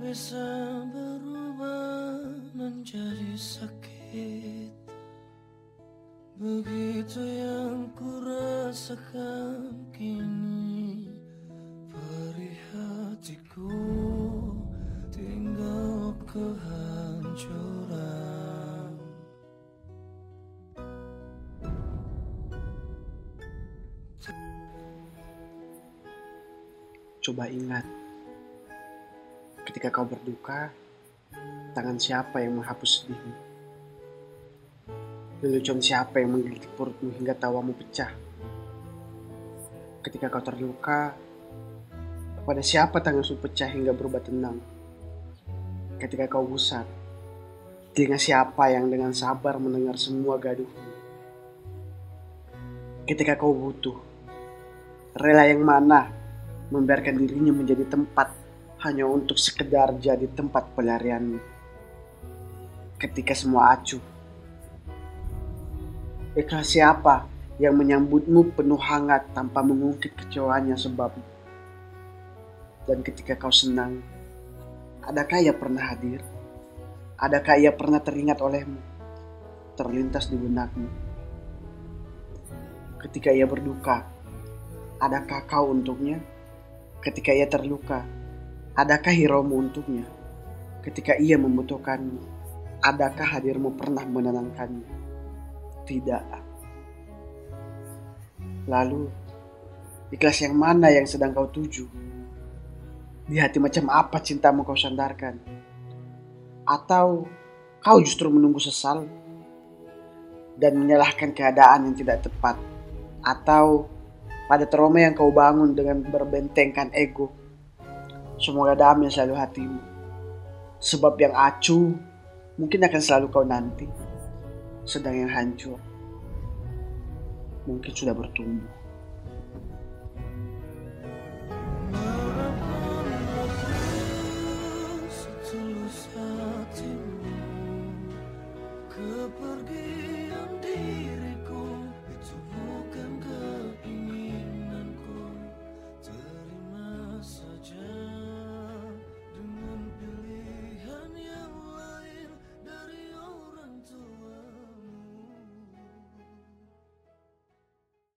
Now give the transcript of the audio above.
bisa berubah menjadi sakit. Begitu yang ku rasakan kini Perih hatiku tinggal kehancuran. Coba ingat, ketika kau berduka, tangan siapa yang menghapus sedihmu? Lelucon siapa yang menggigit perutmu hingga tawamu pecah? Ketika kau terluka, pada siapa tanganmu pecah hingga berubah tenang? Ketika kau gusar, telinga siapa yang dengan sabar mendengar semua gaduhmu? Ketika kau butuh, rela yang mana membiarkan dirinya menjadi tempat hanya untuk sekedar jadi tempat pelarianmu. Ketika semua acuh, ikhlas siapa yang menyambutmu penuh hangat tanpa mengungkit kecewanya sebab dan ketika kau senang, adakah ia pernah hadir? Adakah ia pernah teringat olehmu? Terlintas di benakmu. Ketika ia berduka, adakah kau untuknya? Ketika ia terluka, adakah hiromu untuknya? Ketika ia membutuhkanmu, adakah hadirmu pernah menenangkannya? Tidak. Lalu, ikhlas yang mana yang sedang kau tuju? Di hati macam apa cintamu kau sandarkan? Atau kau justru menunggu sesal dan menyalahkan keadaan yang tidak tepat? Atau pada trauma yang kau bangun dengan berbentengkan ego. Semoga damai selalu hatimu. Sebab yang acuh mungkin akan selalu kau nanti. Sedang yang hancur mungkin sudah bertumbuh.